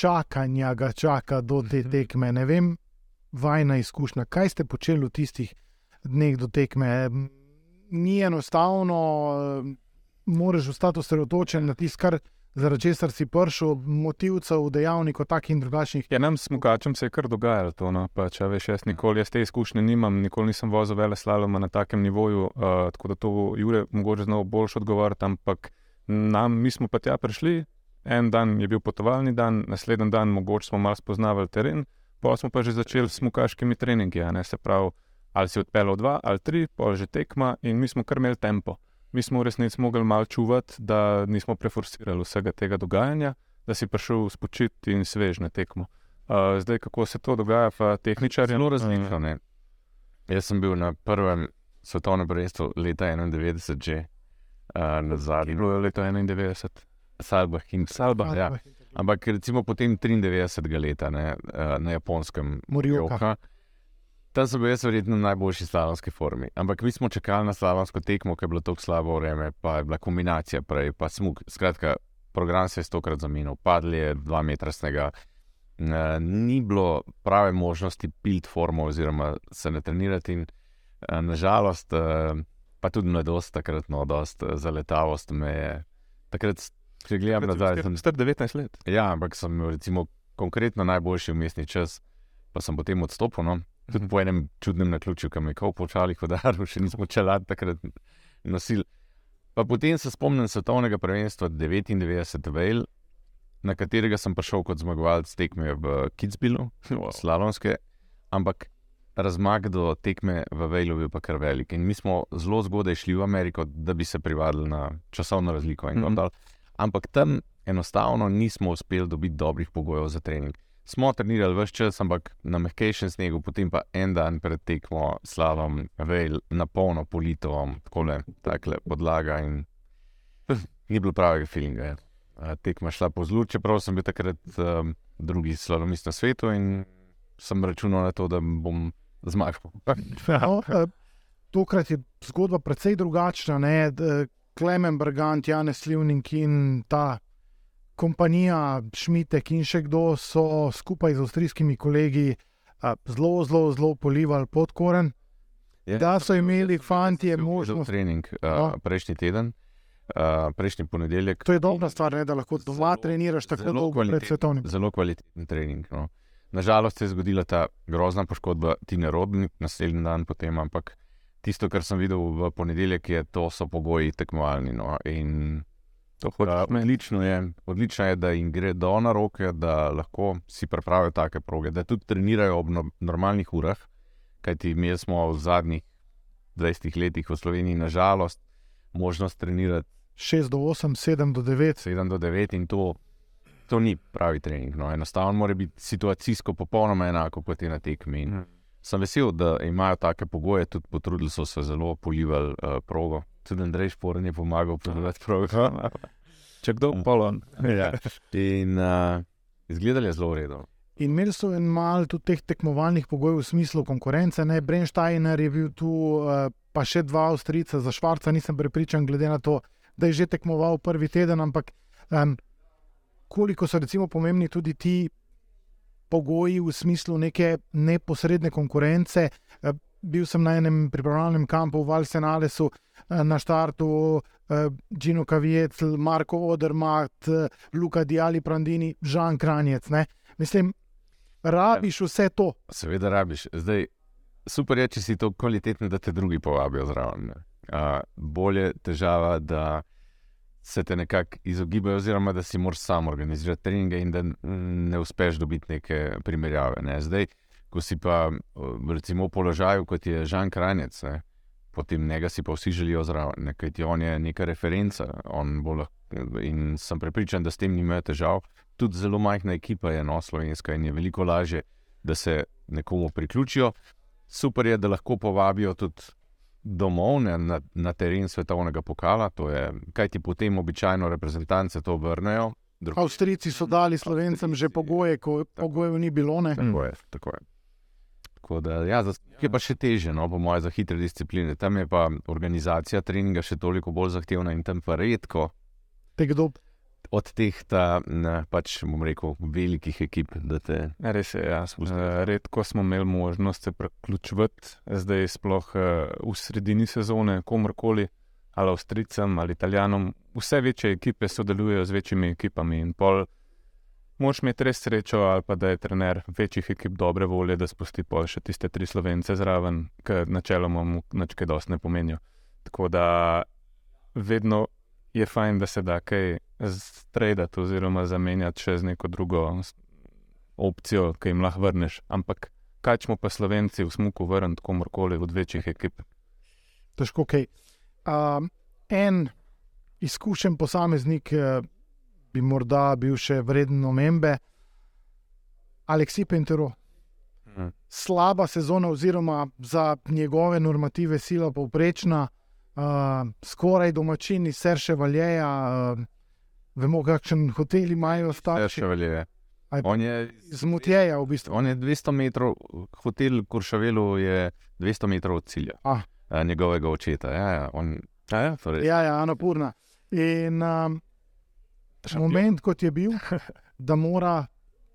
čakanja ga čaka do te tekme. Ne vem, vajna izkušnja. Kaj ste počeli v tistih dneh do tekme? Ni enostavno, moraš ostati osredotočen na tisto, kar zaradi česar si prišel, motivcev, dejavnikov, takih in drugačnih. Ja, nam smukačem se je kar dogajalo to. No. Pa, če veš, jaz nikoli jaz te izkušnje nimam, nikoli nisem vozil vele slaloma na takem nivoju, uh, tako da to Jure mogoče znal boljš odgovoriti, ampak nam, mi smo pa tja prišli, en dan je bil potovalni dan, naslednji dan mogoče smo malo spoznavali teren, pa smo pa že začeli s smukaškimi treningi, se pravi, ali si odpeljal dva ali tri, pa že tekma in mi smo kar imeli tempo. Mi smo v resnici mogli malo čuvati, da nismo preforsirali vsega tega dogajanja, da si prišel spočiti in svež na tekmo. Uh, zdaj, kako se to dogaja, pa tehničarjem. Zelo različno. Ne? Jaz sem bil na prvem svetovnem prvenstvu leta 91, že uh, na Je zadnjem, bilo je leto 91. Salbah in Salba, Ja. Ampak recimo potem 93. leta ne, eh, na japonskem Morioka. Tam sem bil jaz verjetno v najboljši slalomski formi. Ampak mi smo čakali na slalomsko tekmo, ker je bilo tako slabo vreme, pa je bila kombinacija prej, pa smuk. Skratka, program se je stokrat zamenil, padli je dva metra snega. Eh, Ni bilo prave možnosti pilt formo oziroma se ne trenirati in eh, nažalost, pa tudi mladost takrat, no, dost zaletavost me je. Takrat, če gledam nazaj, sem Star 19 let. Ja, ampak sem recimo, konkretno najboljši umestni čas, pa sem potem odstopil. No? Tudi po enem čudnem naključju, ki me je kot počalih udaril, še nismo čelad takrat nosili. Pa potem se spomnim svetovnega prvenstva 99 Vejl, na katerega sem prišel kot zmagovalec tekme v Kitzbilu, slalomske, ampak razmak do tekme v Vejlu je bil pa kar velik. In mi smo zelo zgodaj šli v Ameriko, da bi se privadili na časovno razliko. in gor Mhm. dol. Ampak tam enostavno nismo uspeli dobiti dobrih pogojev za trening. Smo trenirali vse čas, ampak na mehkejšem snegu, potem pa en dan pred tekmo slalom, vejl, na polno polito, tako le podlaga in ni bilo pravega feelinga. Ja. A, Tekma je šla po zlu, čeprav sem bil takrat um, drugi slalomist na svetu in sem računal na to, da bom zmagal. No, tokrat je zgodba precej drugačna. ne, Klemen Brgant, Janez Slivnik in ta kompanija Šmitek in še kdo so skupaj z avstrijskimi kolegi zelo, zelo, zelo polivali podkoren. Da so imeli fantje možnost. Trening uh, No. prejšnji teden, uh, prejšnji ponedeljek. To je dobra stvar, ne, da lahko doma Zelo- treniraš tako zelo dolgo pred svetovnim. Zelo kvaliteten trening. No. Nažalost se je zgodila ta grozna poškodba Tine Rodnik, naslednji dan potem, ampak tisto, kar sem videl v ponedeljek, je, to so pogoji tekmovalni. No. In To uh, hočeš meni. odlično, je, odlično je, da jim gre do na roke, da lahko si pripravijo take proge, da tudi trenirajo ob no, normalnih urah, kajti mi smo v zadnjih 20 letih v Sloveniji, nažalost, možnost trenirati 6 do 8, 7 do 9. 7 do 9 in to, to ni pravi trening. No. Enostavno mora biti situacijsko popolnoma enako kot je na tekmi. In, sem vesel, da imajo take pogoje, tudi potrudili so se zelo polivali uh, progo. Tudi Andrej Šporen je pomagal polivati progo. Če kdo polon. ja. In uh, izgledali je zelo uredo. In imeli so en mal tudi teh tekmovalnih pogojev v smislu konkurence. Ne? Brensteiner je bil tu, uh, pa še dva Avstrijca, za Švarca nisem prepričan, glede na to, da je že tekmoval prvi teden. Ampak um, koliko so recimo pomembni tudi ti pogoji v smislu neke neposredne konkurence. Uh, bil sem na enem pripravljalnem kampu v Valsenalesu, uh, na štartu. Džino Kavijec, Marko Odermatt, Luka Diali, Prandini, Žan Kranjec. Ne? Mislim, rabiš vse to. Seveda, rabiš. Zdaj, super je, če si to kvalitetno, da te drugi povabijo zraven. Uh, bolje težava, da se te nekako izogibajo, oziroma da si moraš sam organizirati treninge in da ne uspeš dobiti neke primerjave. Ne? Zdaj, ko si pa recimo v položaju, kot je Žan Kranjec. Ne? potem njega si pa vsi želijo zraven, kajti on je neka referenca. In sem prepričan, da s tem nimajo težav. Tudi zelo majhna ekipa je no, slovenska in je veliko lažje, da se nekomu priključijo. Super je, da lahko povabijo tudi domov ne, na, na teren svetovnega pokala, to je, kaj ti potem običajno reprezentance to vrnejo. Avstrijci so dali slovencem že pogoje, ko pogojev ni bilo. Ne? Tako je. Tako je. Da, ja, za, je pa še teže, no, po mojem, za hitre discipline. Tam je pa organizacija treninga še toliko bolj zahtevna in tam pa redko. Te kdo? Od teh, ta, ne, pač bom rekel, velikih ekip. Te... Res je, ja, redko smo imeli možnost se priključiti, zdaj sploh uh, v sredini sezone, komorkoli, ali Avstrijcem ali Italijanom. Vse večje ekipe sodelujejo z večjimi ekipami in pol. Moš imeti res srečo, ali pa da je trener večjih ekip dobre volje, da spusti pa še tiste tri slovence zraven, ki načeloma mu nekaj dosti ne pomenijo. Tako da vedno je fajn, da se da kaj stredati oziroma zamenjati še z neko drugo opcijo, ki jim lahko vrneš. Ampak kaj smo pa slovenci v smuku vrniti komorkoli od večjih ekip? Težko kaj. Um, en izkušen posameznik. Uh, bi morda bil še vreden omembe. Aleksij Pentero. Hmm. Slaba sezona, oziroma za njegove normative, sila povprečna, uh, skoraj domačini, srše valjeja. Uh, vemo, kakšen hotel imajo starši. Srše valjeje. Zmotjeja, v bistvu. On je 200 metrov, hotel Kuršavelu je 200 metrov od cilja. Ah. Njegovega očeta. Ja, ja, on, ja, ja, torej. ja, ja Anapurna. In um, moment, kot je bil, da mora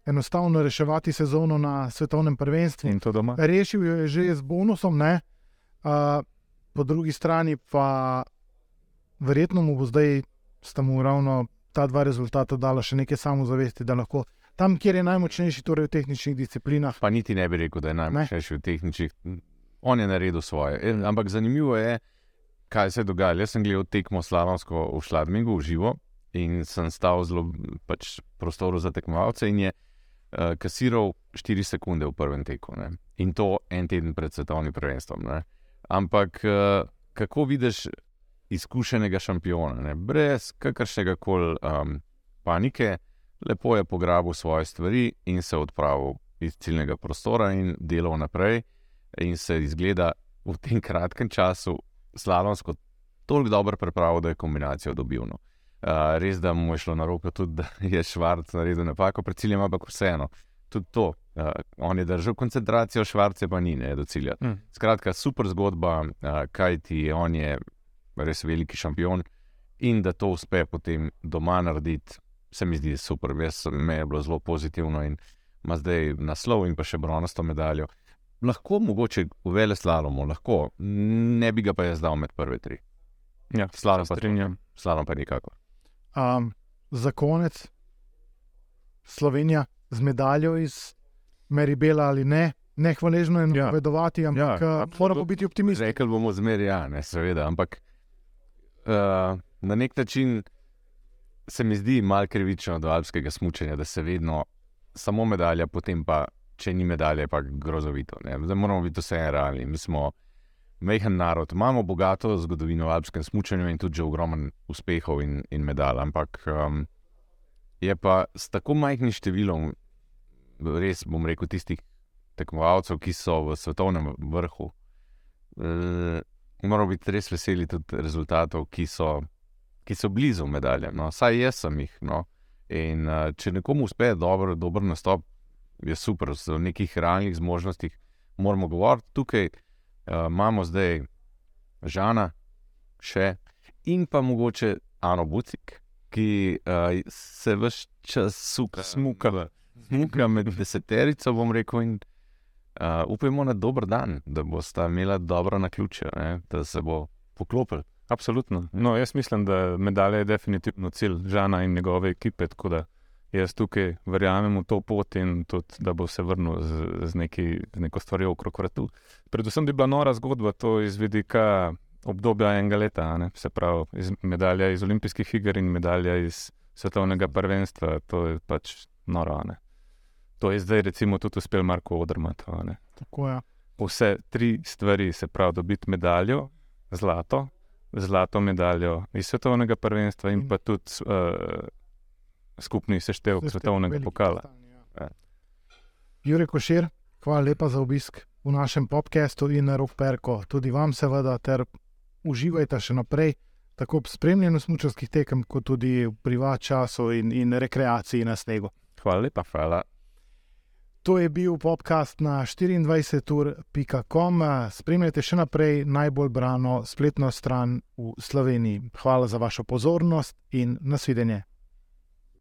enostavno reševati sezono na svetovnem prvenstvu. In to doma. Rešil jo je že z bonusom, uh, po drugi strani pa verjetno mu bo zdaj, sta mu ravno ta dva rezultata dala še nekaj samozavesti, da lahko. Tam, kjer je najmočnejši, torej v tehničnih disciplinah. Pa niti ne bi rekel, da je najmočnejši ne. v tehničnih. On je naredil svoje. E, ampak zanimivo je, kaj se je dogajalo. Jaz sem gledal tekmo Slavonsko v Šladmigu, v živo, in sem stal zelo pač, prostoru za tekmovalce in je uh, kasiral 4 sekunde v prvem teku. Ne? In to en teden pred svetovnim prvenstvom. Ne? Ampak uh, kako vidiš izkušenega šampiona, ne? brez kakršnega koli um, panike, lepo je pograbil svoje stvari in se odpravil iz ciljnega prostora in delal naprej. In se izgleda v tem kratkem času slalomsko toliko dobro pripravil, da je kombinacijo dobil. No. Uh, res, da mu je šlo na roko, tudi da je Švarc naredil napako pred ciljem, ampak vseeno, tudi to. Uh, on je držal koncentracijo, Švarc pa ni, ne do cilja. Mm. Skratka, super zgodba, uh, kaj ti je, on je res veliki šampion in da to uspe potem doma narediti, se mi zdi super. Jaz me je bilo zelo pozitivno in ima zdaj naslov in pa še bronasto medaljo. Lahko, mogoče v vele slalomu, lahko, ne bi ga pa jaz dal med prve tri. Ja, slalom pa strinjam. Slalom pa nikakor. Um, za konec, Slovenija z medaljo iz Meribela ali ne, ne hvaležno je ja. napovedovati, ja. ampak ja, moramo biti optimistični. Rekli bomo zmeraj, ja, ne, seveda. Ampak uh, na nek način se mi zdi malo krivično do alpskega smutanja, da se vedno samo medalja, potem pa, če ni medalje, pa grozovito. Ne. Zdaj moramo biti vse realni. Mi smo mehen narod, imamo bogato zgodovino v alpskem smutku in tudi ogromen uspehov in, in medalj. Ampak um, je pa s tako majhnim številom, res bom rekel, tistih tekmovalcev, ki so v svetovnem vrhu. E, moramo biti res veseli tudi rezultatov, ki so, ki so blizu medalje. No, saj jaz sem jih. No. In uh, če nekomu uspe dober, dober nastop, je super, v nekih realnih zmožnostih moramo govoriti. Tukaj uh, imamo zdaj Žana, še in pa mogoče Ano Bucik, ki uh, se vse čas suka, smuka, smuka med deseterico, bom rekel. In, uh, upajmo na dober dan, da bosta imela dobro na ključe, ne? da se bo poklopil. Absolutno. No, jaz mislim, da medalja je definitivno cilj Žana in njegove ekipe. Tako da jaz tukaj verjamem v to pot in tudi, da bo se vrnil z, z, neki, z neko stvarjo okrog vrtu. Predvsem bi bila nora zgodba to iz vidika obdobja enega leta, ne? se pravi iz medalja iz olimpijskih iger in medalja iz svetovnega prvenstva. To je pač noro. Ne? To je zdaj, recimo, tudi uspel Marko Odrmat. Vse tri stvari, se pravi, dobiti medaljo, zlato, zlato medaljo iz svetovnega prvenstva in pa tudi uh, skupni seštevek svetovnega pokala. Ja. Ja. Jurek Košir, hvala lepa za obisk v našem podkastu in rok perko. Tudi vam, seveda, ter uživajte še naprej, tako v spremljanju smočarskih tekem, kot tudi v privat času in, in rekreaciji na snegu. Hvala lepa, hvala. To je bil podcast na 24.com. Spremljajte še naprej najbolj brano spletno stran v Sloveniji. Hvala za vašo pozornost in nasvidenje.